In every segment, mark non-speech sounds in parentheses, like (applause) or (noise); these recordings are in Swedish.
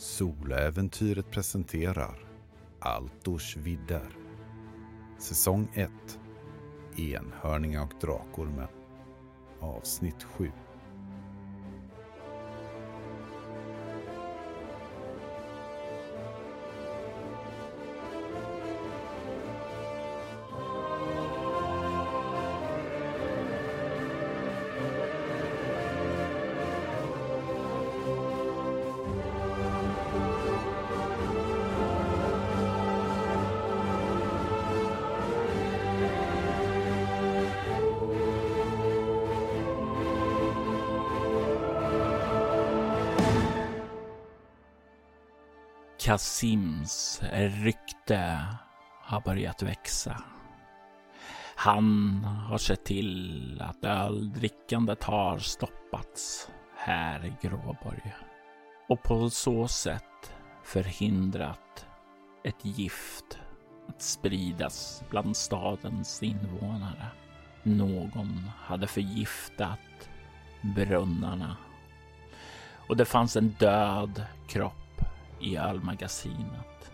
Soläventyret presenterar Altors vidder. Säsong 1 Enhörningar och Drakormen Avsnitt 7 Kasims rykte har börjat växa. Han har sett till att öldrickandet har stoppats här i Gråborg och på så sätt förhindrat ett gift att spridas bland stadens invånare. Någon hade förgiftat brunnarna och det fanns en död kropp i ölmagasinet.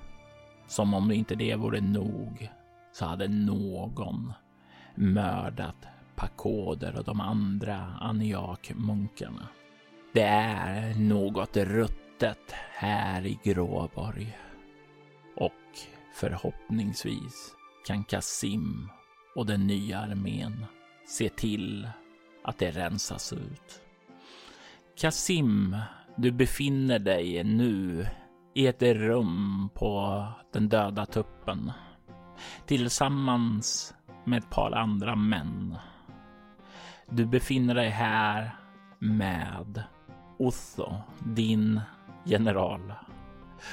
Som om inte det vore nog så hade någon mördat Pakoder och de andra Aniak-munkarna. Det är något ruttet här i Gråborg. Och förhoppningsvis kan Kasim och den nya armén se till att det rensas ut. Kasim, du befinner dig nu i ett rum på den döda tuppen tillsammans med ett par andra män. Du befinner dig här med Otho, din general.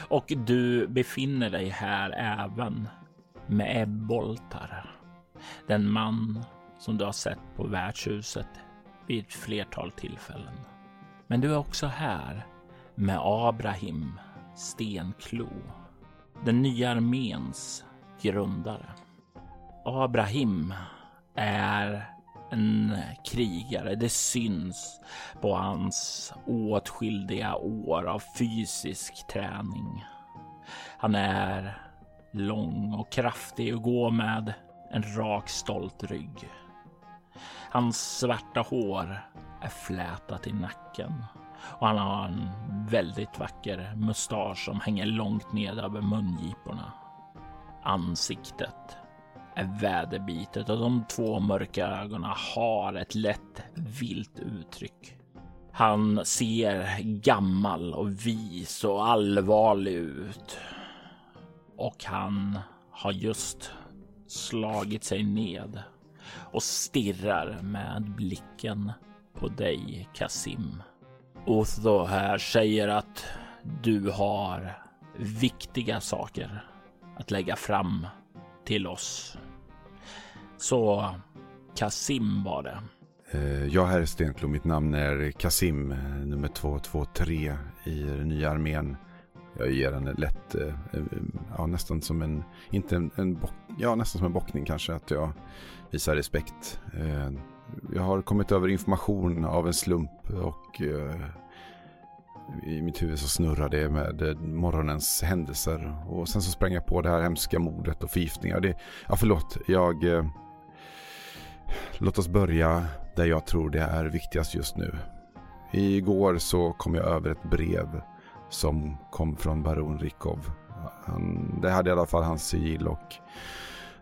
Och du befinner dig här även med Ebboltar, den man som du har sett på värdshuset vid ett flertal tillfällen. Men du är också här med Abrahim Stenklo, den nya arméns grundare. Abrahim är en krigare. Det syns på hans åtskilliga år av fysisk träning. Han är lång och kraftig och går med en rak stolt rygg. Hans svarta hår är flätat i nacken och han har en väldigt vacker mustasch som hänger långt ned över mungiporna. Ansiktet är väderbitet och de två mörka ögonen har ett lätt vilt uttryck. Han ser gammal och vis och allvarlig ut. Och han har just slagit sig ned och stirrar med blicken på dig, Kasim. Otho här säger att du har viktiga saker att lägga fram till oss. Så Kasim var det. Eh, ja, herr Stenklo. Mitt namn är Kasim, eh, nummer 223 i den nya armén. Jag ger henne lätt, eh, ja nästan som en, inte en, en bock, ja nästan som en bockning kanske, att jag visar respekt jag har kommit över information av en slump och eh, i mitt huvud så snurrar det med eh, morgonens händelser. Och sen så sprang jag på det här hemska mordet och förgiftningar. Det, ja, förlåt. Jag... Eh, låt oss börja där jag tror det är viktigast just nu. Igår så kom jag över ett brev som kom från baron Rikov. Han, det hade i alla fall hans sigill och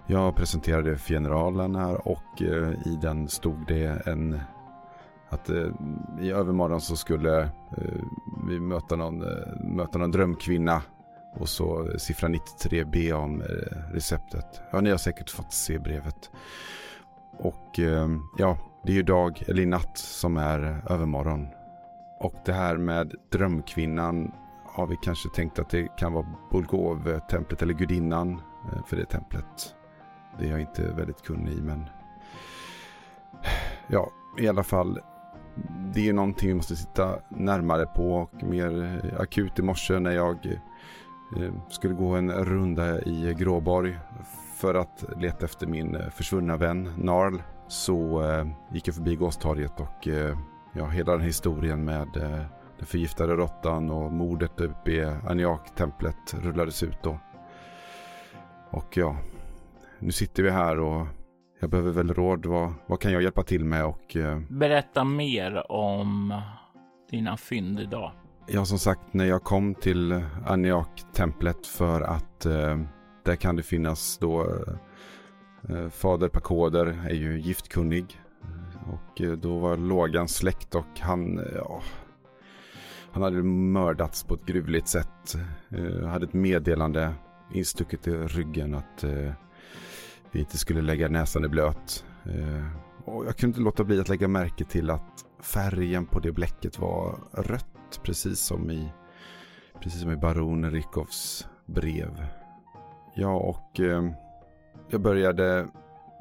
jag presenterade för generalen här och eh, i den stod det en att eh, i övermorgon så skulle eh, vi möta någon, möta någon drömkvinna och så siffra 93B om receptet. Ja, ni har säkert fått se brevet. Och ja, det är ju dag eller natt som är övermorgon. Och det här med drömkvinnan har vi kanske tänkt att det kan vara Bulgov-templet eller gudinnan för det templet. Det är jag inte väldigt kunnig i men ja, i alla fall. Det är någonting vi måste titta närmare på och mer akut i morse när jag eh, skulle gå en runda i Gråborg för att leta efter min försvunna vän Narl. Så eh, gick jag förbi Gåstorget och eh, ja, hela den historien med eh, den förgiftade råttan och mordet uppe i Aniak-templet rullades ut då. Och ja, nu sitter vi här och jag behöver väl råd. Vad, vad kan jag hjälpa till med? Och, eh... Berätta mer om dina fynd idag. Ja, som sagt, när jag kom till Aniak-templet för att eh, där kan det finnas då eh, Fader Pakoder är ju giftkunnig. Och eh, då var lågan släkt och han, eh, ja, han hade mördats på ett gruvligt sätt. Eh, hade ett meddelande instucket i ryggen att eh, vi inte skulle lägga näsan i blöt. Eh, och jag kunde inte låta bli att lägga märke till att färgen på det bläcket var rött. Precis som i, precis som i baron Rikovs brev. Ja, och eh, jag började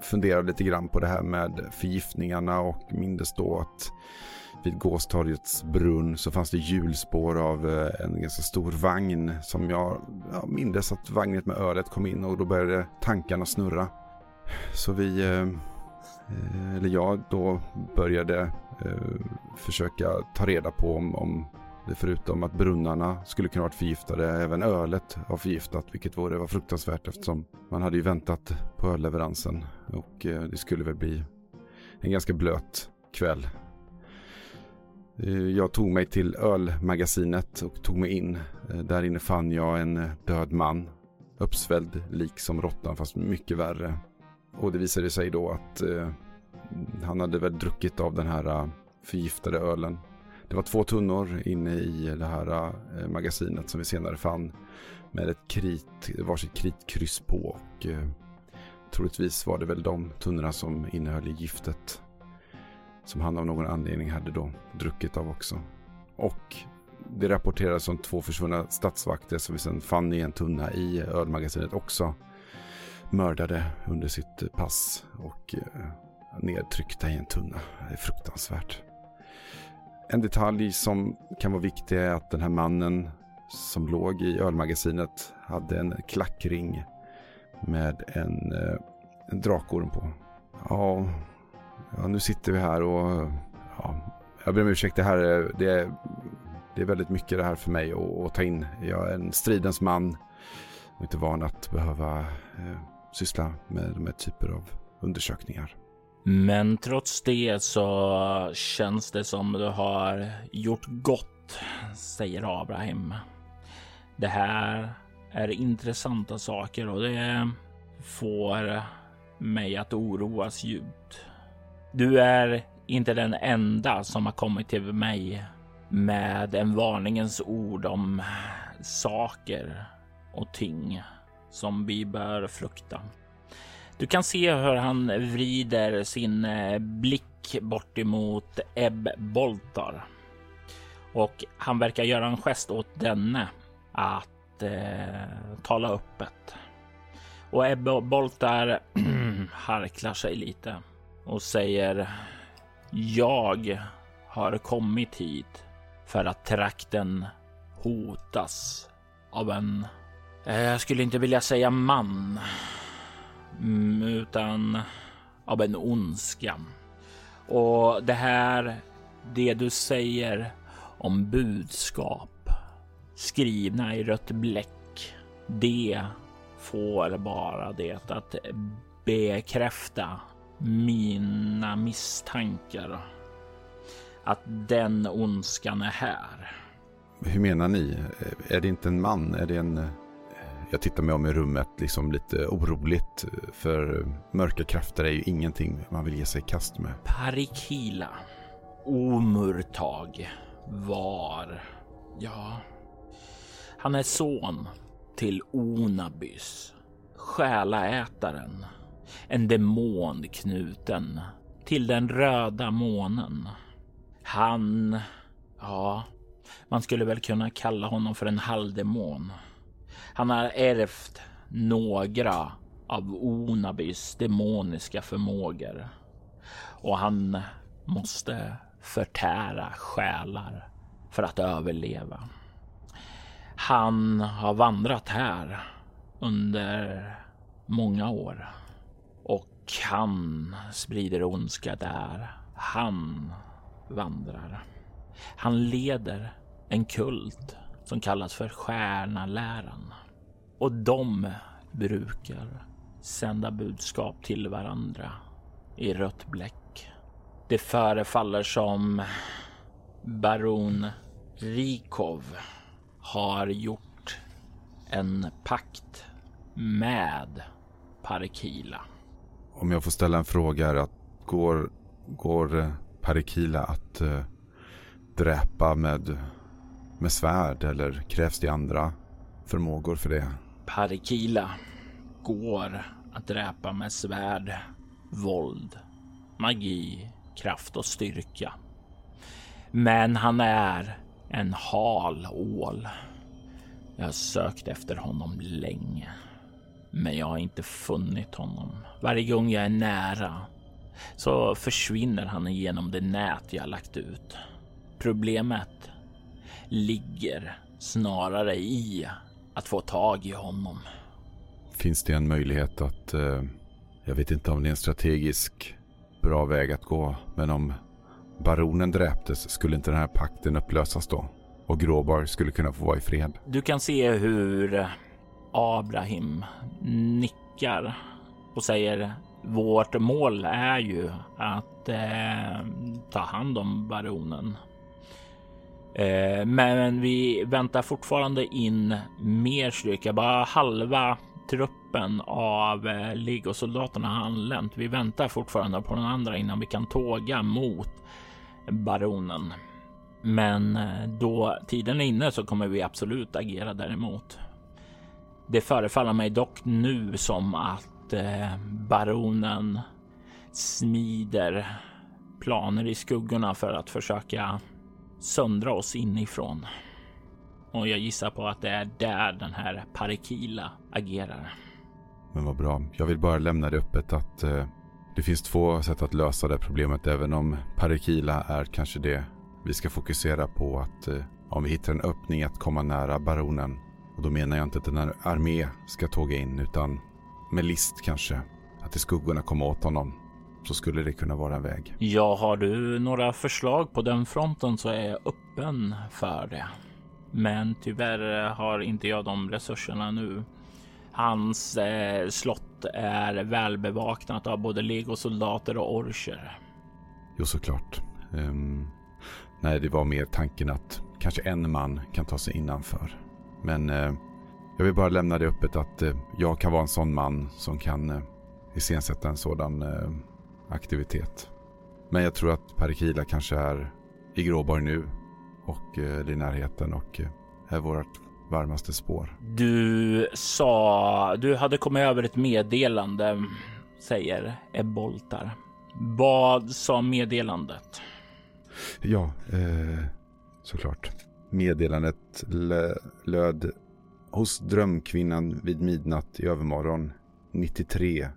fundera lite grann på det här med förgiftningarna och mindes då att vid Gåstorgets brunn så fanns det hjulspår av eh, en ganska stor vagn som jag, jag mindes att vagnet med ölet kom in och då började tankarna snurra. Så vi, eh, eh, eller jag då började eh, försöka ta reda på om, om det förutom att brunnarna skulle kunna varit förgiftade, även ölet var förgiftat, vilket var, var fruktansvärt eftersom man hade ju väntat på ölleveransen och eh, det skulle väl bli en ganska blöt kväll jag tog mig till ölmagasinet och tog mig in. Där inne fann jag en död man. Uppsvälld lik som råttan fast mycket värre. Och det visade sig då att eh, han hade väl druckit av den här eh, förgiftade ölen. Det var två tunnor inne i det här eh, magasinet som vi senare fann. Med ett krit, varsitt kritkryss på. Och eh, troligtvis var det väl de tunnorna som innehöll giftet. Som han av någon anledning hade då druckit av också. Och det rapporterades om två försvunna stadsvakter som vi sedan fann i en tunna i ölmagasinet också. Mördade under sitt pass och eh, nedtryckta i en tunna. Det är fruktansvärt. En detalj som kan vara viktig är att den här mannen som låg i ölmagasinet hade en klackring med en, eh, en drakorm på. Ja, ja, nu sitter vi här och ja, jag ber om ursäkt. Det här är, det är, det är väldigt mycket det här för mig att, att ta in. Jag är en stridens man och inte van att behöva eh, syssla med de här typer av undersökningar. Men trots det så känns det som du har gjort gott, säger Abraham. Det här är intressanta saker och det får mig att oroas djupt. Du är inte den enda som har kommit till mig med en varningens ord om saker och ting som vi bör frukta. Du kan se hur han vrider sin eh, blick bort emot Ebb Boltar och han verkar göra en gest åt denne att eh, tala öppet. Och Ebb Boltar (clears throat) harklar sig lite och säger jag har kommit hit för att trakten hotas av en, Eh, jag skulle inte vilja säga man, mm, utan av en ondska. Och det här, det du säger om budskap skrivna i rött bläck, det får bara det att bekräfta mina misstankar att den ondskan är här. Hur menar ni? Är det inte en man? Är det en... Jag tittar mig om i rummet liksom lite oroligt. För mörka krafter är ju ingenting man vill ge sig i kast med. Parikila. Omurtag. Var. Ja. Han är son till Onabys. Själaätaren en demon knuten till den röda månen. Han, ja, man skulle väl kunna kalla honom för en halvdemon. Han har ärvt några av Onabys demoniska förmågor och han måste förtära själar för att överleva. Han har vandrat här under många år Och han sprider ondska där han vandrar. Han leder en kult som kallas för Stjärnaläran. Och de brukar sända budskap till varandra i rött bläck. Det förefaller som baron Rikov har gjort en pakt med Parikila. Om jag får ställa en fråga här. Att går, går Parikila att äh, dräpa med, med svärd eller krävs det andra förmågor för det? Parikila går att dräpa med svärd, våld, magi, kraft och styrka. Men han är en hal ål. Jag har sökt efter honom länge, men jag har inte funnit honom. Varje gång jag är nära så försvinner han igenom det nät jag lagt ut. Problemet ligger snarare i att få tag i honom. Finns det en möjlighet att, eh, jag vet inte om det är en strategisk bra väg att gå, men om baronen dräptes skulle inte den här pakten upplösas då? Och Gråbar skulle kunna få vara i fred? Du kan se hur Abraham nickar och säger vårt mål är ju att eh, ta hand om baronen. Eh, men vi väntar fortfarande in mer styrka. Bara halva truppen av eh, legosoldaterna har anlänt. Vi väntar fortfarande på den andra innan vi kan tåga mot baronen. Men eh, då tiden är inne så kommer vi absolut agera däremot. Det förefaller mig dock nu som att baronen smider planer i skuggorna för att försöka söndra oss inifrån. Och jag gissar på att det är där den här Parikila agerar. Men vad bra. Jag vill bara lämna det öppet att eh, det finns två sätt att lösa det problemet. Även om Parikila är kanske det vi ska fokusera på. Att eh, om vi hittar en öppning att komma nära baronen. Och då menar jag inte att en armé ska tåga in utan med list kanske. Att i skuggorna komma åt honom så skulle det kunna vara en väg. Ja, har du några förslag på den fronten så är jag öppen för det. Men tyvärr har inte jag de resurserna nu. Hans eh, slott är välbevaknat av både legosoldater och orcher. Jo, såklart. Um, nej, det var mer tanken att kanske en man kan ta sig innanför. Men uh, jag vill bara lämna det öppet att uh, jag kan vara en sån man som kan uh, iscensätta en sådan uh, aktivitet. Men jag tror att Parikila kanske är i Gråborg nu och eh, är närheten och eh, är vårt varmaste spår. Du sa du hade kommit över ett meddelande, säger Ebboltar. Vad sa meddelandet? Ja, eh, såklart. Meddelandet löd hos drömkvinnan vid midnatt i övermorgon 93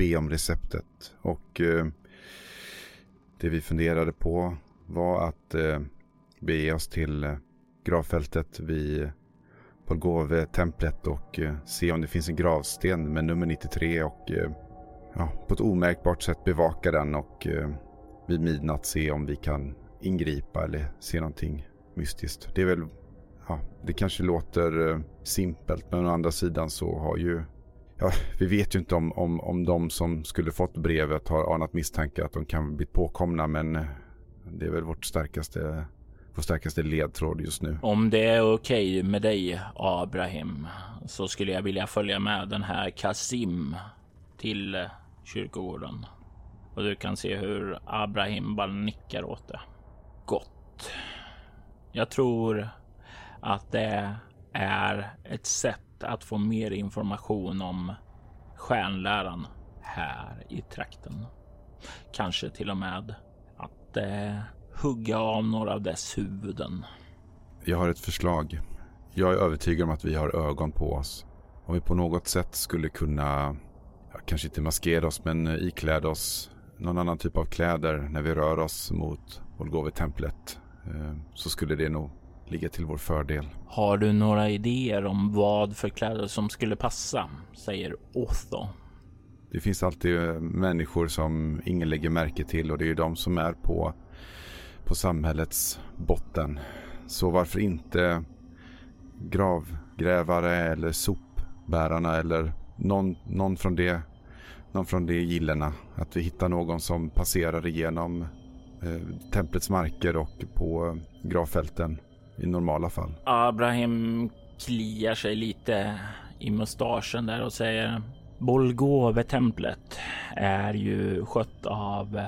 be om receptet. Och eh, det vi funderade på var att eh, bege oss till eh, gravfältet vid Polgove-templet och eh, se om det finns en gravsten med nummer 93 och eh, ja, på ett omärkbart sätt bevaka den och eh, vid midnatt se om vi kan ingripa eller se någonting mystiskt. Det är väl, ja, det kanske låter eh, simpelt men å andra sidan så har ju ja, vi vet ju inte om, om, om de som skulle fått brevet har anat misstankar att de kan bli påkomna men eh, det är väl vårt starkaste, vår starkaste ledtråd just nu. Om det är okej okay med dig Abraham så skulle jag vilja följa med den här Kasim till eh, kyrkogården. Och du kan se hur Abraham bara nickar åt det. Gott. Jag tror att det är ett sätt att få mer information om stjärnläran här i trakten. Kanske till och med att eh, hugga av några av dess huvuden. Jag har ett förslag. Jag är övertygad om att vi har ögon på oss. Om vi på något sätt skulle kunna, kanske inte maskera oss, men eh, ikläda oss någon annan typ av kläder när vi rör oss mot Volgove-templet eh, så skulle det nog ligga till vår fördel. Har du några idéer om vad för kläder som skulle passa? Säger Otho. Det finns alltid eh, människor som ingen lägger märke till och det är ju de som är på, på samhällets botten Så varför inte gravgrävare eller sopbärarna eller någon, någon från det någon från de gillena. Att vi hittar någon som passerar igenom eh, templets marker och på gravfälten i normala fall. Abraham kliar sig lite i mustaschen där och säger Bolgove-templet är ju skött av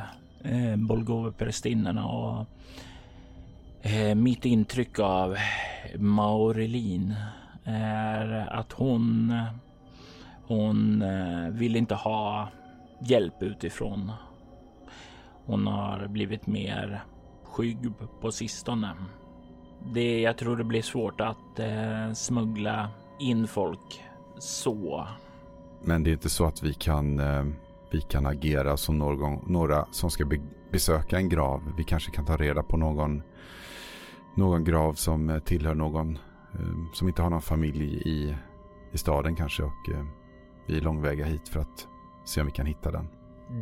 eh, Bolgove-prästinnorna och eh, mitt intryck av Maurelin är att hon hon eh, vill inte ha hjälp utifrån. Hon har blivit mer skygg på sistone. Det, jag tror det blir svårt att eh, smuggla in folk så. Men det är inte så att vi kan, eh, vi kan agera som någon, några som ska be, besöka en grav. Vi kanske kan ta reda på någon, någon grav som eh, tillhör någon eh, som inte har någon familj i, i staden kanske och eh, vi är långväga hit för att se om vi kan hitta den.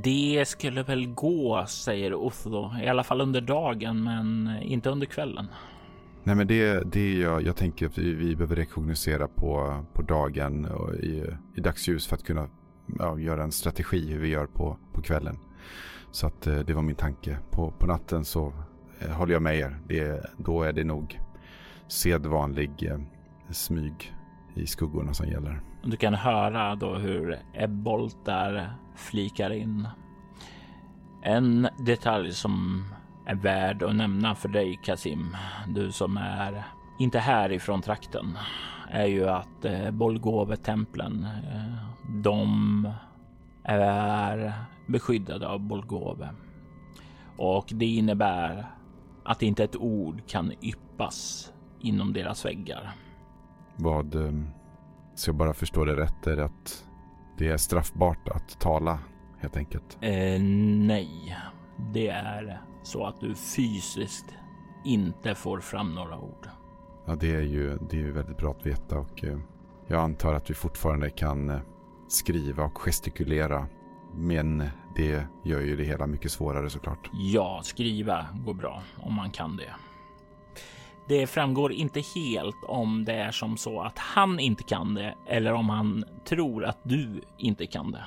Det skulle väl gå, säger Otho. I alla fall under dagen, men inte under kvällen. Nej, men det, det jag, jag tänker att vi, vi behöver rekognosera på, på dagen och i, i dagsljus för att kunna ja, göra en strategi hur vi gör på, på kvällen. Så att eh, det var min tanke. På, på natten så eh, håller jag med er. Det, då är det nog sedvanlig eh, smyg i skuggorna som gäller. Du kan höra då hur Ebbolt där flikar in. En detalj som är värd att nämna för dig Kasim, du som är inte härifrån trakten, är ju att eh, Bolgove-templen, eh, de är beskyddade av Bolgove. Och det innebär att inte ett ord kan yppas inom deras väggar. Vad eh, så jag bara förstår det rätt är att det är straffbart att tala helt enkelt? Eh, nej, det är så att du fysiskt inte får fram några ord. Ja, det är ju, det är ju väldigt bra att veta och eh, jag antar att vi fortfarande kan eh, skriva och gestikulera. Men det gör ju det hela mycket svårare såklart. Ja, skriva går bra om man kan det. Det framgår inte helt om det är som så att han inte kan det eller om han tror att du inte kan det.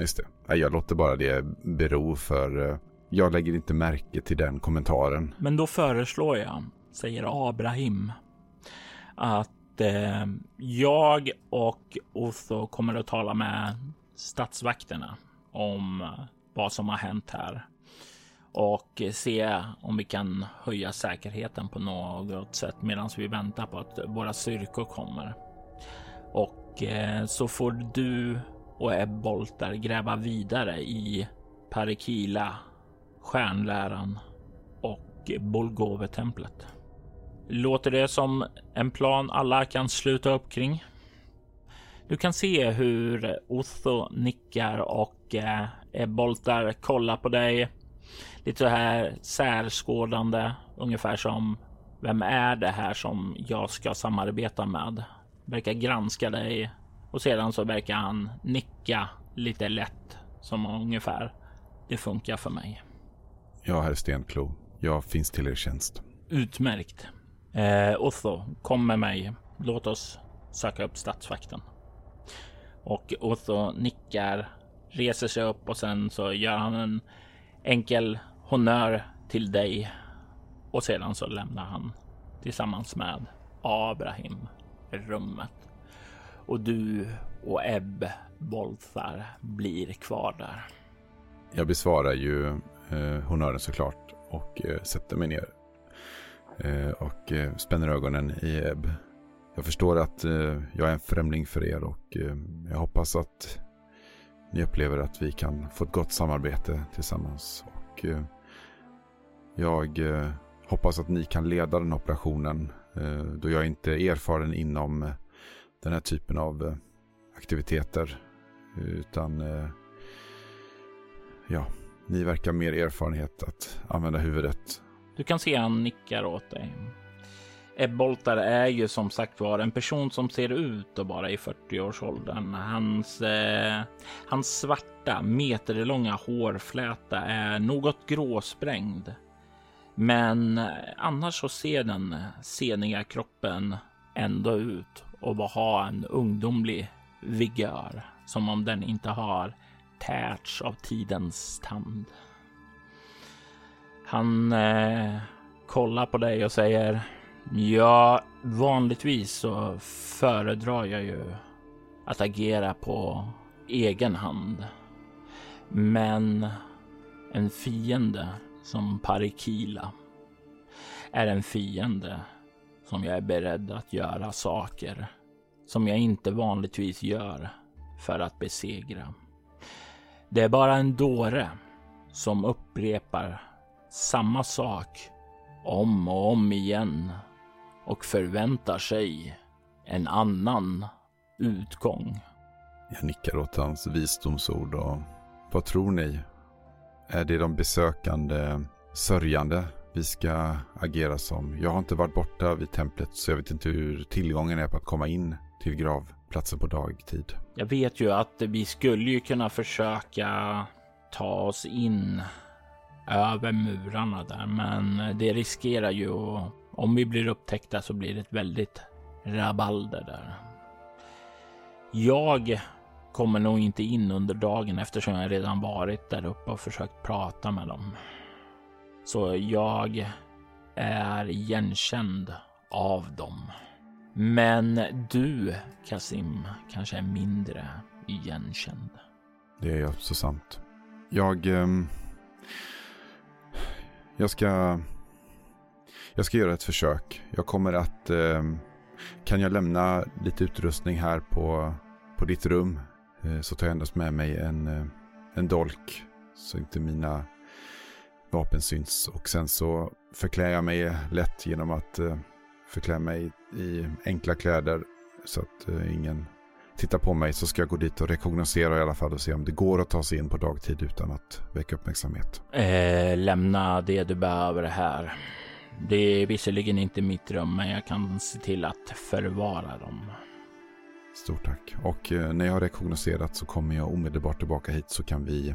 Just det. Jag låter bara det bero för eh, jag lägger inte märke till den kommentaren. Men då föreslår jag, säger Abraham, att eh, jag och Otho kommer att tala med statsvakterna om vad som har hänt här och se om vi kan höja säkerheten på något sätt medan vi väntar på att våra styrkor kommer. Och eh, så får du och Ebbolt där gräva vidare i Parikila, stjärnläran och Bolgove-templet. Låter det som en plan alla kan sluta upp kring? Du kan se hur Otho nickar och eh, Boltar kollar på dig lite så här särskådande, ungefär som vem är det här som jag ska samarbeta med? Verkar granska dig och sedan så verkar han nicka lite lätt som ungefär. Det funkar för mig. Ja, herr Stenklo. Jag finns till er tjänst. Utmärkt. Eh, Otho, kom med mig. Låt oss söka upp statsvakten. Och Otho nickar, reser sig upp och sen så gör han en enkel honör till dig och sedan så lämnar han tillsammans med Abraham rummet och du och Ebb Bolthar blir kvar där. Jag besvarar ju eh, honören såklart och eh, sätter mig ner eh, och eh, spänner ögonen i Ebb. Jag förstår att eh, jag är en främling för er och eh, jag hoppas att ni upplever att vi kan få ett gott samarbete tillsammans. Och eh, jag hoppas att ni kan leda den operationen då jag inte är erfaren inom den här typen av aktiviteter. Utan ja, ni verkar mer erfarenhet att använda huvudet. Du kan se han nickar åt dig. Ebboltar är ju som sagt var en person som ser ut att vara i 40-årsåldern. Hans, eh, hans svarta, meterlånga hårfläta är något gråsprängd. Men eh, annars så ser den seniga kroppen ändå ut och ha en ungdomlig vigör som om den inte har tärts av tidens tand. Han eh, kollar på dig och säger Ja, vanligtvis så föredrar jag ju att agera på egen hand. Men en fiende som Parikila är en fiende som jag är beredd att göra saker som jag inte vanligtvis gör för att besegra. Det är bara en dåre som upprepar samma sak om och om igen och förväntar sig en annan utgång. Jag nickar åt hans visdomsord och vad tror ni? Är det de besökande sörjande vi ska agera som? Jag har inte varit borta vid templet så jag vet inte hur tillgången är på att komma in till grav gravplatsen på dagtid. Jag vet ju att vi skulle ju kunna försöka ta oss in över murarna där, men det riskerar ju om vi blir upptäckta så blir det ett väldigt rabalder där. Jag kommer nog inte in under dagen eftersom jag redan varit där uppe och försökt prata med dem. Så jag är igenkänd av dem. Men du, Kasim, kanske är mindre igenkänd. Det är så sant. Jag... Eh, jag ska... Jag ska göra ett försök. Jag kommer att... Eh, kan jag lämna lite utrustning här på, på ditt rum? Eh, så tar jag endast med mig en, eh, en dolk. Så inte mina vapen syns. Och sen så förklär jag mig lätt genom att eh, förklä mig i enkla kläder. Så att eh, ingen tittar på mig. Så ska jag gå dit och rekognosera i alla fall och se om det går att ta sig in på dagtid utan att väcka uppmärksamhet. Eh, lämna det du behöver här. Det är visserligen inte mitt rum, men jag kan se till att förvara dem. Stort tack. Och eh, när jag har rekognoserat så kommer jag omedelbart tillbaka hit så kan vi,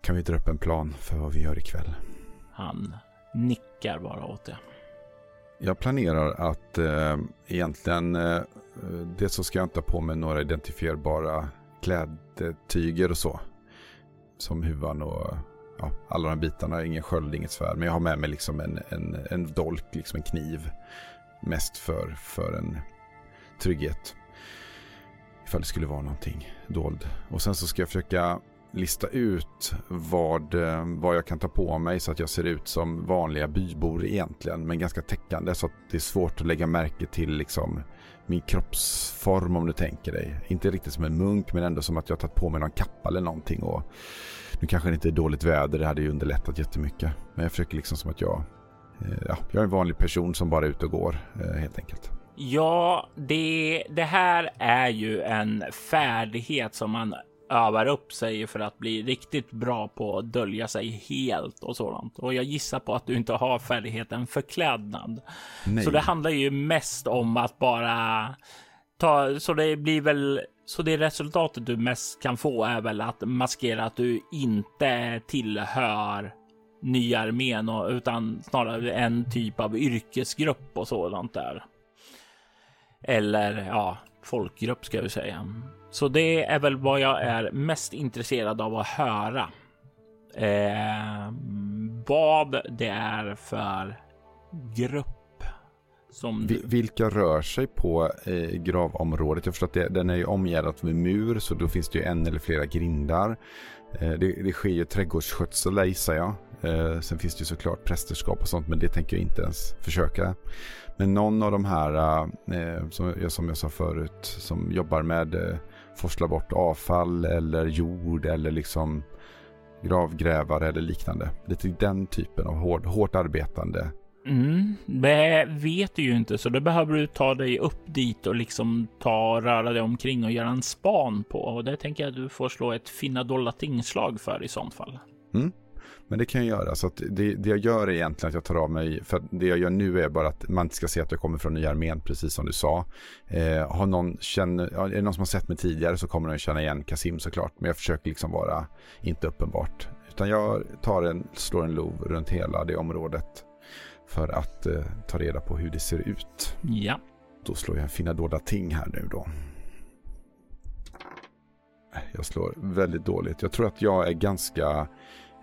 kan vi dra upp en plan för vad vi gör ikväll. Han nickar bara åt det. Jag planerar att eh, egentligen, eh, dels så ska jag inte ha på mig några identifierbara klädtyger och så. Som huvan och ja, alla de bitarna, ingen sköld, inget svärd. Men jag har med mig liksom en, en, en dolk, liksom en kniv. Mest för, för en trygghet. Ifall det skulle vara någonting dold. Och sen så ska jag försöka lista ut vad, eh, vad jag kan ta på mig så att jag ser ut som vanliga bybor egentligen. Men ganska täckande så att det är svårt att lägga märke till liksom min kroppsform om du tänker dig. Inte riktigt som en munk men ändå som att jag tagit på mig någon kappa eller någonting. Och nu kanske det inte är dåligt väder, det hade ju underlättat jättemycket. Men jag försöker liksom som att jag, eh, ja, jag är en vanlig person som bara är ute och går eh, helt enkelt. Ja, det, det här är ju en färdighet som man övar upp sig för att bli riktigt bra på att dölja sig helt och sådant. Och jag gissar på att du inte har färdigheten förklädnad. Nej. Så det handlar ju mest om att bara ta, så det blir väl, så det resultatet du mest kan få är väl att maskera att du inte tillhör nya armén och, utan snarare en typ av yrkesgrupp och sådant där. Eller ja, folkgrupp ska vi säga. Så det är väl vad jag är mest intresserad av att höra. Eh, vad det är för grupp som du... Vilka rör sig på eh, gravområdet? Jag förstår att det, den är ju omgärdad med mur så då finns det ju en eller flera grindar. Eh, det, det sker ju trädgårdsskötsel där gissar jag. Eh, sen finns det ju såklart prästerskap och sånt men det tänker jag inte ens försöka. Men någon av de här, eh, som, som jag sa förut, som jobbar med eh, forsla bort avfall eller jord eller liksom gravgrävare eller liknande. Lite den typen av hård, hårt arbetande. Mm, det vet du ju inte, så då behöver du ta dig upp dit och liksom ta röra dig omkring och göra en span på. Och det tänker jag att du får slå ett finna dolda tingslag för i sånt fall. Mm. Men det kan jag göra. Så det, det, jag gör är egentligen att jag tar av mig, för det jag gör nu är bara att man inte ska se att jag kommer från nya armén, precis som du sa. Eh, har någon, känner, är det någon som har sett mig tidigare så kommer de känna igen Kasim såklart. Men jag försöker liksom vara, inte uppenbart, Utan jag tar en, slår en lov runt hela det området. För att eh, ta reda på hur det ser ut. Ja. Då slår jag en fina dolda ting här nu då. Jag slår väldigt dåligt. Jag tror att jag är ganska...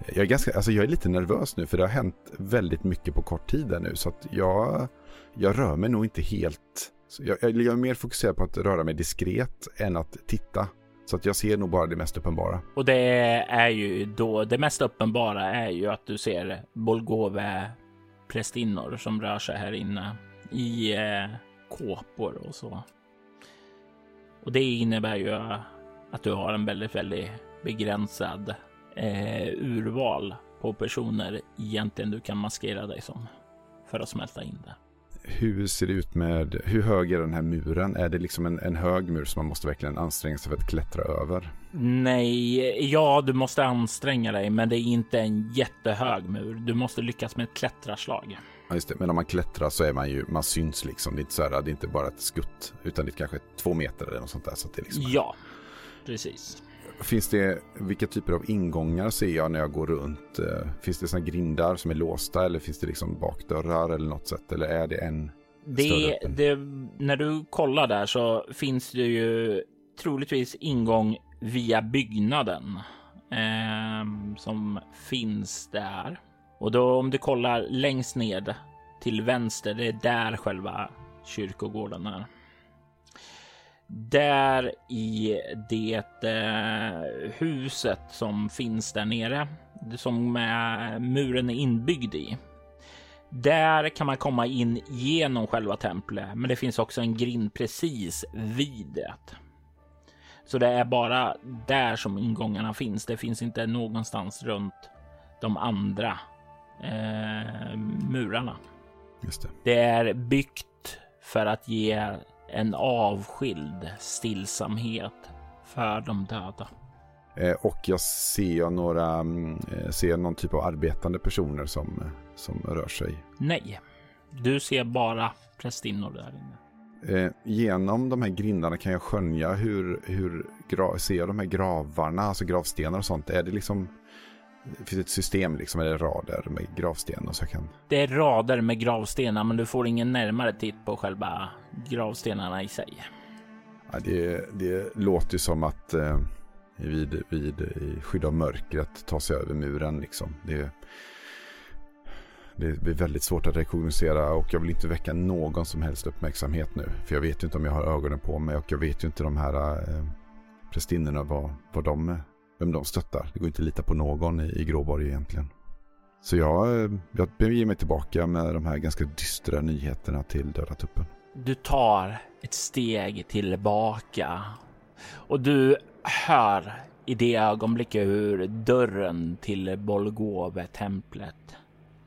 Jag är, ganska, alltså jag är lite nervös nu för det har hänt väldigt mycket på kort tid där nu. Så att jag, jag rör mig nog inte helt... Jag, jag är mer fokuserad på att röra mig diskret än att titta. Så att jag ser nog bara det mest uppenbara. Och det är ju då det mest uppenbara är ju att du ser Bolgove prästinnor som rör sig här inne i eh, kåpor och så. Och det innebär ju att du har en väldigt, väldigt begränsad eh, urval på personer egentligen du kan maskera dig som för att smälta in det. Hur ser det ut med, hur hög är den här muren? Är det liksom en, en hög mur som man måste verkligen anstränga sig för att klättra över? Nej, ja, du måste anstränga dig, men det är inte en jättehög mur. Du måste lyckas med ett klättrarslag. Ja, just det. Men om man klättrar så är man ju, man syns liksom. Det är inte så här, det är inte bara ett skutt, utan det är kanske två meter eller något sånt där. Så det liksom ja, precis. Finns det, vilka typer av ingångar ser jag när jag går runt? Eh, finns det sådana grindar som är låsta eller finns det liksom bakdörrar eller något sätt? Eller är det en det, det, när du kollar där så finns det ju troligtvis ingång via byggnaden eh, som finns där. Och då om du kollar längst ned till vänster, det är där själva kyrkogården är. Där i det eh, huset som finns där nere, som eh, muren är inbyggd i. Där kan man komma in genom själva templet, men det finns också en grind precis vid det. Så det är bara där som ingångarna finns. Det finns inte någonstans runt de andra eh, murarna. Just det. det är byggt för att ge en avskild stillsamhet för de döda. Eh, och jag ser några, mm, eh, ser någon typ av arbetande personer som, som rör sig. Nej, du ser bara prästinnor där inne. Eh, genom de här grindarna kan jag skönja hur, hur ser jag de här gravarna, alltså gravstenar och sånt. Är det liksom det finns ett system liksom, eller rader med gravstenar så jag kan... Det är rader med gravstenar, men du får ingen närmare titt på själva gravstenarna i sig. Ja, det, det låter ju som att eh, vid, vid i skydd av mörkret ta sig över muren liksom. Det, det blir väldigt svårt att rekognosera och jag vill inte väcka någon som helst uppmärksamhet nu. För jag vet ju inte om jag har ögonen på mig och jag vet ju inte de här eh, prästinnorna vad, vad de vem de stöttar. Det går inte att lita på någon i, i Gråborg egentligen. Så jag, eh, jag beger mig tillbaka med de här ganska dystra nyheterna till Döda tuppen. Du tar ett steg tillbaka och du hör i det ögonblicket hur dörren till Bolgove-templet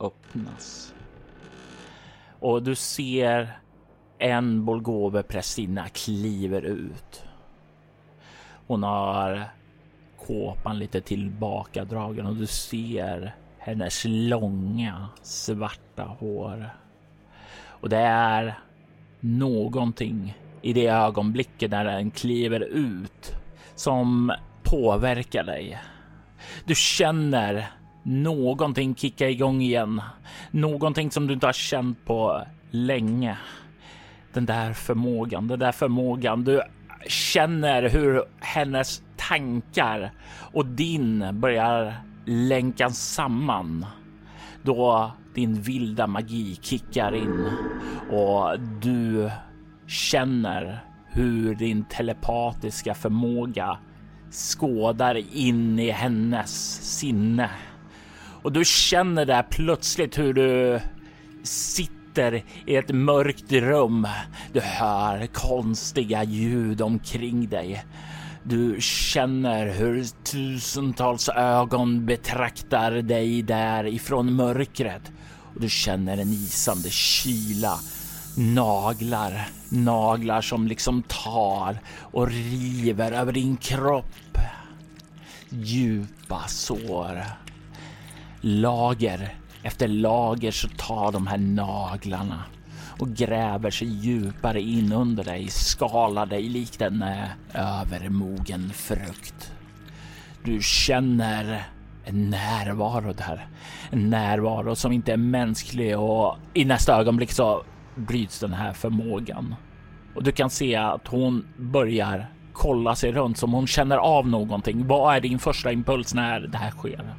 öppnas. Och du ser en Bolgove-prästinna kliver ut. Hon har kåpan lite tillbakadragen och du ser hennes långa svarta hår. Och det är någonting i det ögonblicket när den kliver ut som påverkar dig. Du känner någonting kicka igång igen. Någonting som du inte har känt på länge. Den där förmågan, den där förmågan. Du känner hur hennes tankar och din börjar länkas samman då din vilda magi kickar in och du känner hur din telepatiska förmåga skådar in i hennes sinne. Och du känner där plötsligt hur du sitter i ett mörkt rum. Du hör konstiga ljud omkring dig. Du känner hur tusentals ögon betraktar dig där ifrån mörkret och du känner en isande kyla. Naglar, naglar som liksom tar och river över din kropp. Djupa sår. Lager efter lager så tar de här naglarna och gräver sig djupare in under dig, skalar dig likt en eh, övermogen frukt. Du känner en närvaro där. En närvaro som inte är mänsklig och i nästa ögonblick så bryts den här förmågan. Och du kan se att hon börjar kolla sig runt som hon känner av någonting. Vad är din första impuls när det här sker?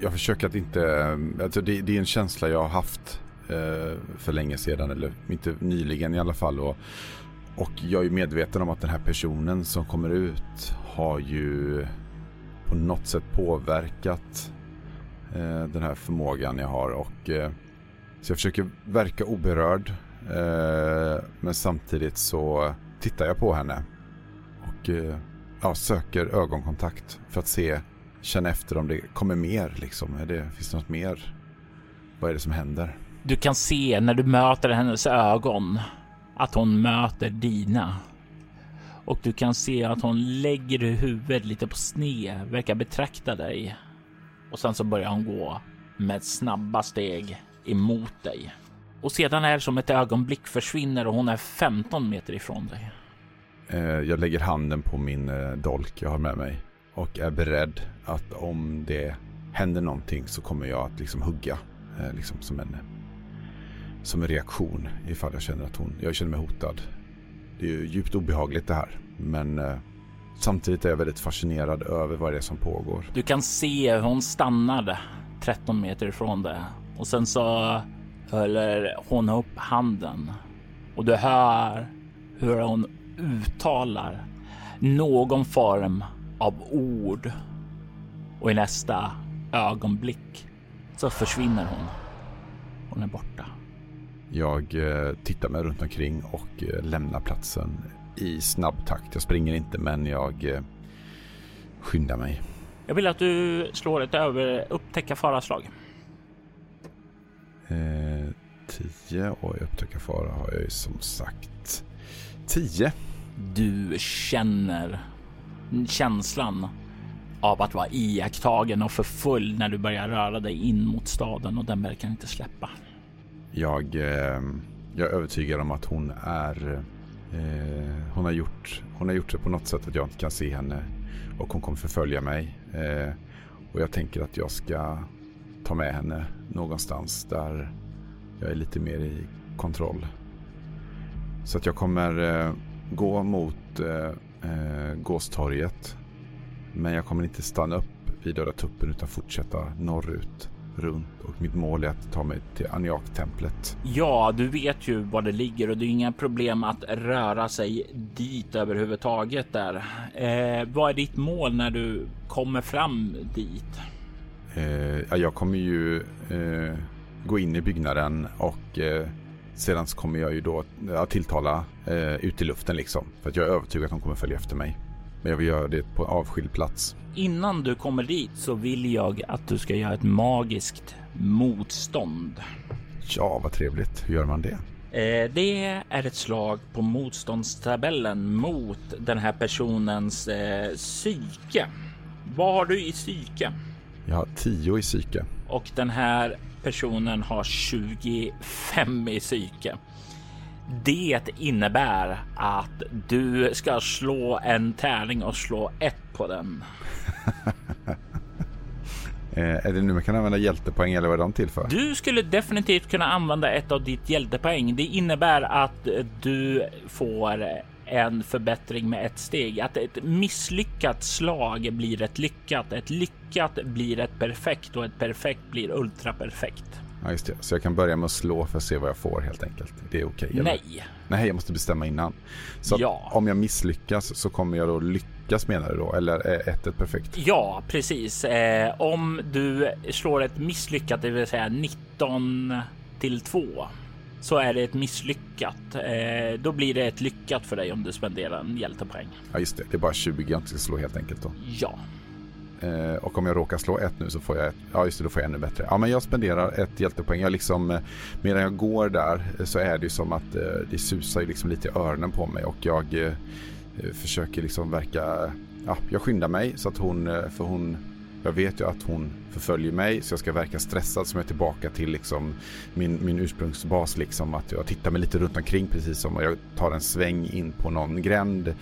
Jag försöker att inte, alltså det, det är en känsla jag har haft Eh, för länge sedan eller inte nyligen i alla fall. Och, och jag är medveten om att den här personen som kommer ut har ju på något sätt påverkat eh, den här förmågan jag har. Och, eh, så jag försöker verka oberörd. Eh, men samtidigt så tittar jag på henne. Och eh, ja, söker ögonkontakt för att se, känna efter om det kommer mer. Liksom. Är det, finns det något mer? Vad är det som händer? Du kan se när du möter hennes ögon att hon möter dina. Och du kan se att hon lägger huvudet lite på sned, verkar betrakta dig. Och sen så börjar hon gå med snabba steg emot dig. Och sedan är det som ett ögonblick försvinner och hon är 15 meter ifrån dig. Eh, jag lägger handen på min eh, dolk jag har med mig och är beredd att om det händer någonting så kommer jag att liksom hugga eh, liksom som en som en reaktion ifall jag känner att hon, jag känner mig hotad. Det är ju djupt obehagligt det här. Men eh, samtidigt är jag väldigt fascinerad över vad det är som pågår. Du kan se hur hon stannade 13 meter ifrån dig. och sen så håller hon upp handen och du hör hur hon uttalar någon form av ord och i nästa ögonblick så försvinner hon. Hon är borta. Jag eh, tittar mig runt omkring och eh, lämnar platsen i snabb takt. Jag springer inte men jag eh, skyndar mig. Jag vill att du slår ett över upptäcka faraslag. Eh, tio och upptäcka fara har jag ju som sagt tio. Du känner känslan av att vara iakttagen och förföljd när du börjar röra dig in mot staden och den verkar inte släppa. Jag, eh, jag är övertygad om att hon är... Eh, hon, har gjort, hon har gjort det på något sätt att jag inte kan se henne. Och hon kommer förfölja mig. Eh, och jag tänker att jag ska ta med henne någonstans där jag är lite mer i kontroll. Så att jag kommer eh, gå mot eh, eh, Gåstorget. Men jag kommer inte stanna upp vid Döda tuppen utan fortsätta norrut runt och mitt mål är att ta mig till Aniak-templet. Ja, du vet ju var det ligger och det är inga problem att röra sig dit överhuvudtaget där. Eh, vad är ditt mål när du kommer fram dit? Eh, jag kommer ju eh, gå in i byggnaden och eh, sedan kommer jag ju då ja, tilltala eh, ut i luften liksom. För att jag är övertygad att hon kommer följa efter mig. Men jag vill göra det på avskild plats. Innan du kommer dit så vill jag att du ska göra ett magiskt motstånd. Ja, vad trevligt. Hur gör man det? Eh, det är ett slag på motståndstabellen mot den här personens eh, psyke. Vad har du i psyke? Jag har 10 i psyke. Och den här personen har 25 i psyke. Det innebär att du ska slå en tärning och slå ett på den. (laughs) Eh, är det nu man kan använda hjältepoäng eller vad är de till för? Du skulle definitivt kunna använda ett av ditt hjältepoäng. Det innebär att du får en förbättring med ett steg. Att ett misslyckat slag blir ett lyckat, ett lyckat blir ett perfekt och ett perfekt blir ultraperfekt. Ja, just det. Så jag kan börja med att slå för att se vad jag får helt enkelt. Det är okej? Okay, Nej. Nej, jag måste bestämma innan. Så ja. om jag misslyckas så kommer jag då lyckas menar du då? Eller är ett ett perfekt? Ja, precis. Eh, om du slår ett misslyckat, det vill säga 19 till 2 så är det ett misslyckat. Eh, då blir det ett lyckat för dig om du spenderar en hjältepoäng. Ja, just det. Det är bara 20 jag inte ska slå helt enkelt då. Ja. Eh, och om jag råkar slå ett nu så får jag ett. Ja, just det, då får jag ännu bättre. Ja, men jag spenderar ett hjältepoäng. Jag liksom, eh, medan jag går där eh, så är det ju som att eh, det susar ju liksom lite i öronen på mig och jag eh, eh försöker liksom verka, ja, jag skyndar mig så att hon, eh, för hon, jag vet ju att hon förföljer mig så jag ska verka stressad som jag är tillbaka till liksom min, min ursprungsbas liksom att jag tittar mig lite runt omkring precis som jag tar en sväng in på någon gränd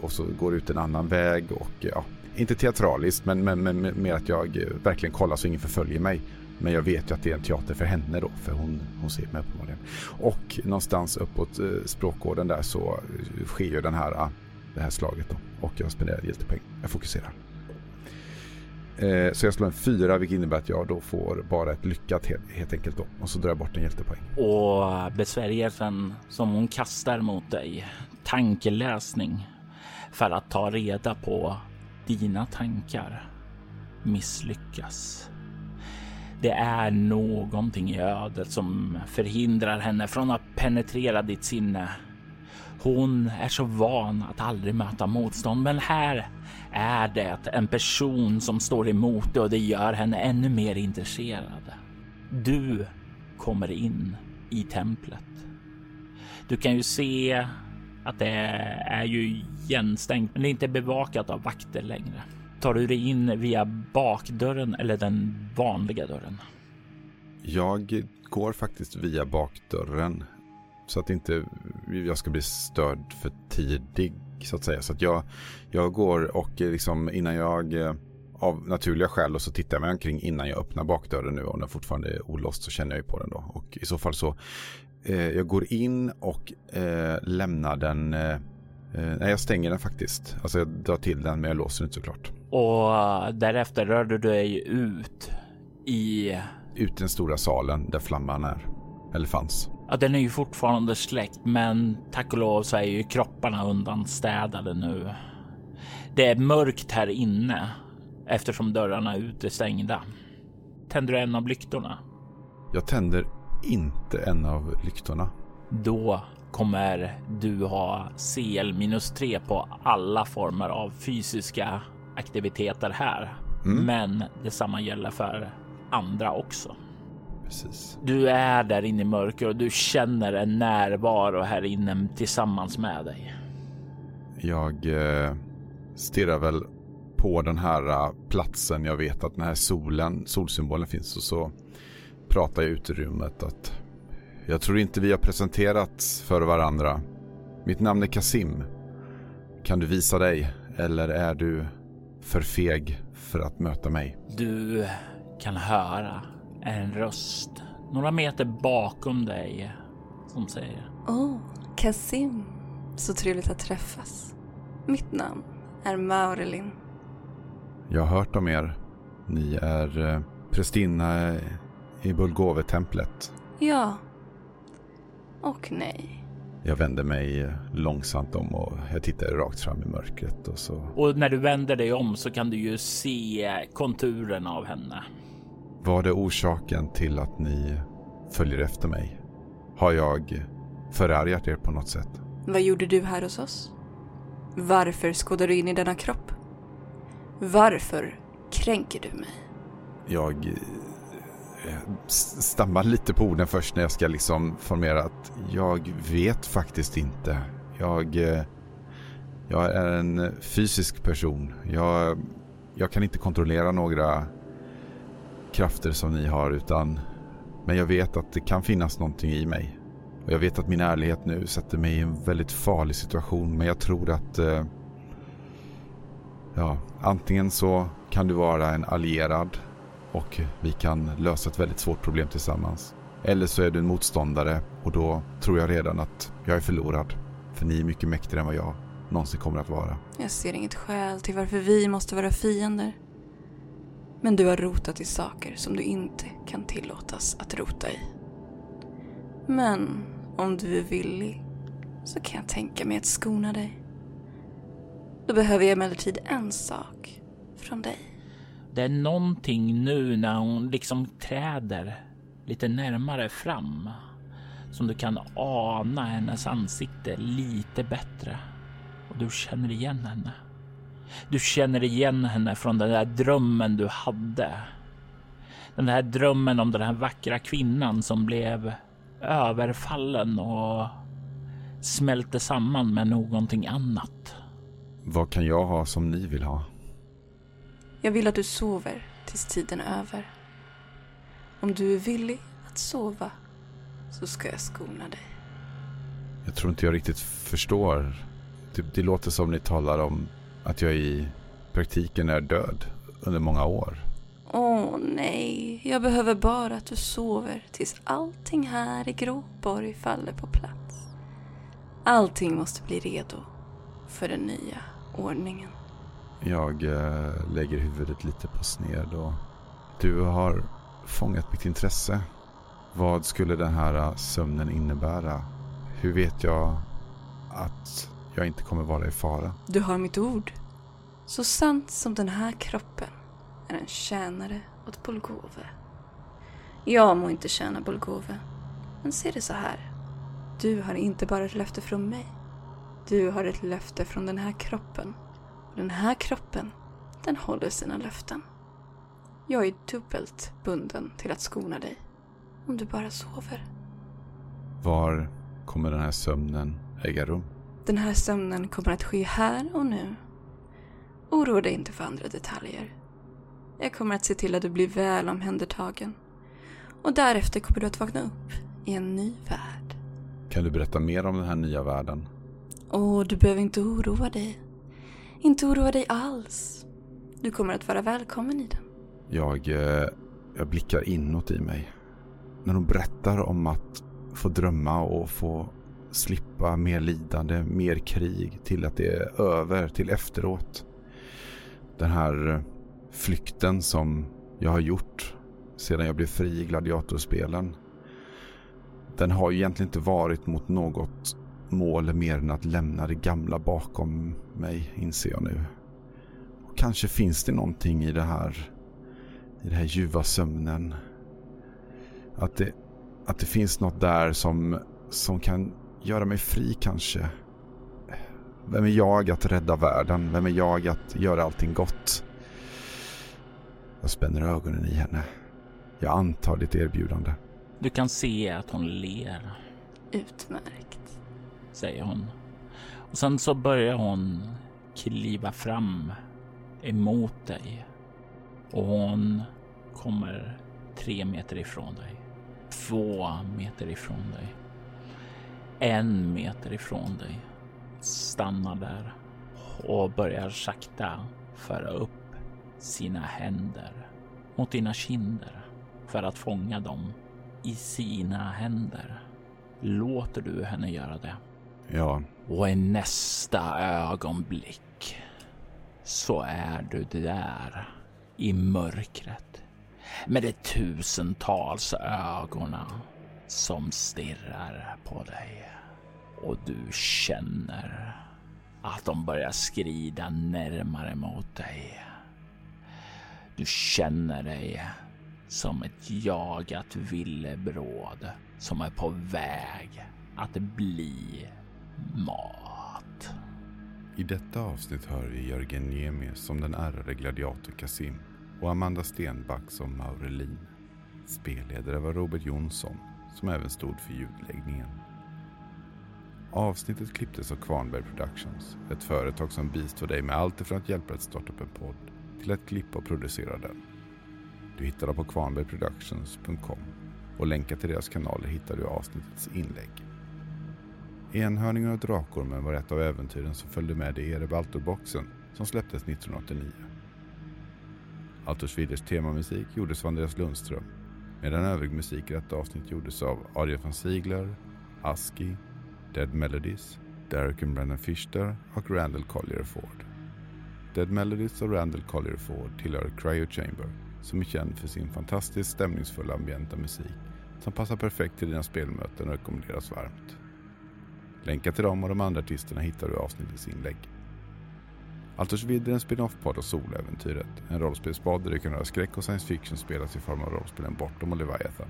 och så går ut en annan väg och ja, inte teatraliskt, men, men, men mer att jag eh, verkligen kollar så ingen förföljer mig. Men jag vet ju att det är en teater för henne då, för hon, hon ser mig uppenbarligen. Och någonstans uppåt eh, språkgården där så eh, sker ju den här, eh, det här slaget då. Och jag spenderar hjältepoäng. Jag fokuserar. Eh, så jag slår en fyra vilket innebär att jag då får bara ett lyckat helt, helt enkelt då. Och så drar jag bort en hjältepoäng. Och besvärjelsen som hon kastar mot dig, tankeläsning för att ta reda på dina tankar, misslyckas. Det är någonting i ödet som förhindrar henne från att penetrera ditt sinne. Hon är så van att aldrig möta motstånd, men här är det en person som står emot det och det gör henne ännu mer intresserad. Du kommer in i templet. Du kan ju se att det är ju igenstängt, men det är inte bevakat av vakter längre. Tar du dig in via bakdörren eller den vanliga dörren? Jag går faktiskt via bakdörren så att inte jag ska bli störd för tidig så att säga. Så att jag, jag går och liksom innan jag eh, av naturliga skäl och så tittar jag mig omkring innan jag öppnar bakdörren nu. Om den fortfarande är olåst så känner jag ju på den då. Och i så fall så jag går in och eh, lämnar den. Eh, eh nej, jag stänger den faktiskt. Alltså jag drar till den men jag låser den inte såklart. Och därefter rör du dig ut i... Ut i den stora salen där flamman är. Eller fanns. Ja, den är ju fortfarande släckt, men tack och lov så är ju kropparna undanstädade nu. Det är mörkt här inne eftersom dörrarna är utestängda. Tänder du en av lyktorna? Jag tänder inte en av lyktorna. Då kommer du ha CL minus 3 på alla former av fysiska aktiviteter här. Mm. Men detsamma gäller för andra också. Precis. Du är där inne i mörker och du känner en närvaro här inne tillsammans med dig. Jag eh, stirrar väl på den här uh, platsen. Jag vet att den här solen, solsymbolen finns och så ut i rummet att jag tror inte vi har presenterats för varandra. Mitt namn är Kasim. Kan du visa dig eller är du för feg för att möta mig? Du kan höra en röst några meter bakom dig som säger. Åh, oh, Kasim. Så trevligt att träffas. Mitt namn är Maurelin. Jag har hört om er. Ni är eh, prästinna i Bulgove-templet. Ja. Och nej. Jag vänder mig långsamt om och jag tittar rakt fram i mörkret och så. Och när du vänder dig om så kan du ju se konturen av henne. Var det orsaken till att ni följer efter mig? Har jag förargat er på något sätt? Vad gjorde du här hos oss? Varför skådar du in i denna kropp? Varför kränker du mig? Jag eh, Eh, stammar lite på orden först när jag ska liksom formera att jag vet faktiskt inte. Jag, eh, jag är en fysisk person. Jag, jag kan inte kontrollera några krafter som ni har utan men jag vet att det kan finnas någonting i mig. Och jag vet att min ärlighet nu sätter mig i en väldigt farlig situation men jag tror att eh, ja, antingen så kan du vara en allierad och vi kan lösa ett väldigt svårt problem tillsammans. Eller så är du en motståndare och då tror jag redan att jag är förlorad. För ni är mycket mäktigare än vad jag någonsin kommer att vara. Jag ser inget skäl till varför vi måste vara fiender. Men du har rotat i saker som du inte kan tillåtas att rota i. Men om du är villig så kan jag tänka mig att skona dig. Då behöver jag emellertid en sak från dig. Det är någonting nu när hon liksom träder lite närmare fram som du kan ana hennes ansikte lite bättre och du känner igen henne. Du känner igen henne från den där drömmen du hade. Den där drömmen om den här vackra kvinnan som blev överfallen och smälte samman med någonting annat. Vad kan jag ha som ni vill ha? Jag vill att du sover tills tiden är över. Om du är villig att sova så ska jag skona dig. Jag tror inte jag riktigt förstår. Det, det låter som ni talar om att jag i praktiken är död under många år. Åh nej, jag behöver bara att du sover tills allting här i Gråborg faller på plats. Allting måste bli redo för den nya ordningen. Jag eh, lägger huvudet lite på sned och du har fångat mitt intresse. Vad skulle den här eh, sömnen innebära? Hur vet jag att jag inte kommer vara i fara? Du har mitt ord. Så sant som den här kroppen är en tjänare åt Bolgove. Jag må inte tjäna Bolgove, men se det så här. Du har inte bara ett löfte från mig. Du har ett löfte från den här kroppen. Den här kroppen, den håller sina löften. Jag är dubbelt bunden till att skona dig. Om du bara sover. Var kommer den här sömnen äga rum? Den här sömnen kommer att ske här och nu. Oroa dig inte för andra detaljer. Jag kommer att se till att du blir väl omhändertagen. Och därefter kommer du att vakna upp i en ny värld. Kan du berätta mer om den här nya världen? Och du behöver inte oroa dig. Inte oroa dig alls. Du kommer att vara välkommen i den. Jag, eh, jag blickar inåt i mig. När hon berättar om att få drömma och få slippa mer lidande, mer krig till att det är över, till efteråt. Den här flykten som jag har gjort sedan jag blev fri i gladiatorspelen. Den har ju egentligen inte varit mot något mål mer än att lämna det gamla bakom mig, inser jag nu. Och kanske finns det någonting i det här, i den här ljuva sömnen. Att det, att det finns något där som, som kan göra mig fri kanske. Vem är jag att rädda världen? Vem är jag att göra allting gott? Jag spänner ögonen i henne. Jag antar ditt erbjudande. Du kan se att hon ler, Utmärkt säger hon. Och sen så börjar hon kliva fram emot dig. Och hon kommer tre meter ifrån dig. Två meter ifrån dig. En meter ifrån dig. Stannar där och börjar sakta föra upp sina händer mot dina kinder för att fånga dem i sina händer. Låter du henne göra det? Ja, Och i nästa ögonblick så är du där i mörkret med de tusentals ögonen som stirrar på dig. Och du känner att de börjar skrida närmare mot dig. Du känner dig som ett jagat villebråd som är på väg att bli mat. I detta avsnitt hör vi Jörgen Niemi som den ärrade gladiator Kasim och Amanda Stenback som Maurelin. Spelledare var Robert Jonsson som även stod för ljudläggningen. Avsnittet klipptes av Kvarnberg Productions, ett företag som bistår dig med allt ifrån att hjälpa dig att starta upp en podd till att klippa och producera den. Du hittar dem på kvarnbergproductions.com och länkar till deras kanaler hittar du i avsnittets inlägg. Enhörningen och Drakormen var ett av äventyren som följde med i Erebaltor-boxen som släpptes 1989. Altors Schwiders temamusik gjordes av Andreas Lundström medan övrig musik i detta avsnitt gjordes av Arjen van Ziegler, Aski, Dead Melodies, Derek and Brennan Fischer och Randall Collier Ford. Dead Melodies och Randall Collier Ford tillhör Cryo Chamber som är känd för sin fantastiskt stämningsfulla ambienta musik som passar perfekt till dina spelmöten och rekommenderas varmt. Länkar till dem och de andra artisterna hittar du i avsnittets inlägg. Altors Vidd är en spin-off-podd av Soläventyret, en rollspelspodd där du kan höra skräck och science fiction spelas i form av rollspelen Bortom och Leviathan.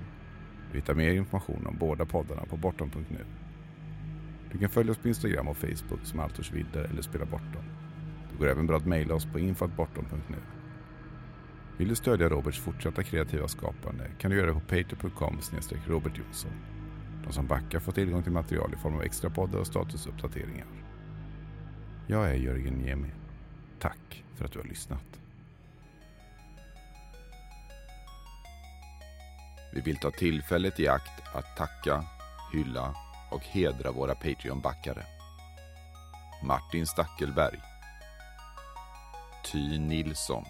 Du hittar mer information om båda poddarna på bortom.nu. Du kan följa oss på Instagram och Facebook som Altors Vidder eller Spela Bortom. Det går även bra att mejla oss på infoatbortom.nu. Vill du stödja Roberts fortsatta kreativa skapande kan du göra det på patreon.com Robert Jonsson. De som backar får tillgång till material i form av extra poddar och statusuppdateringar. Jag är Jörgen Niemi. Tack för att du har lyssnat. Vi vill ta tillfället i akt att tacka, hylla och hedra våra Patreon-backare. Martin Stackelberg Ty Nilsson.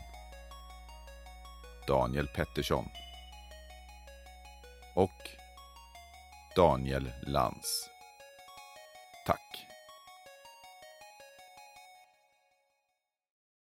Daniel Pettersson. Och Daniel Lantz. Tack.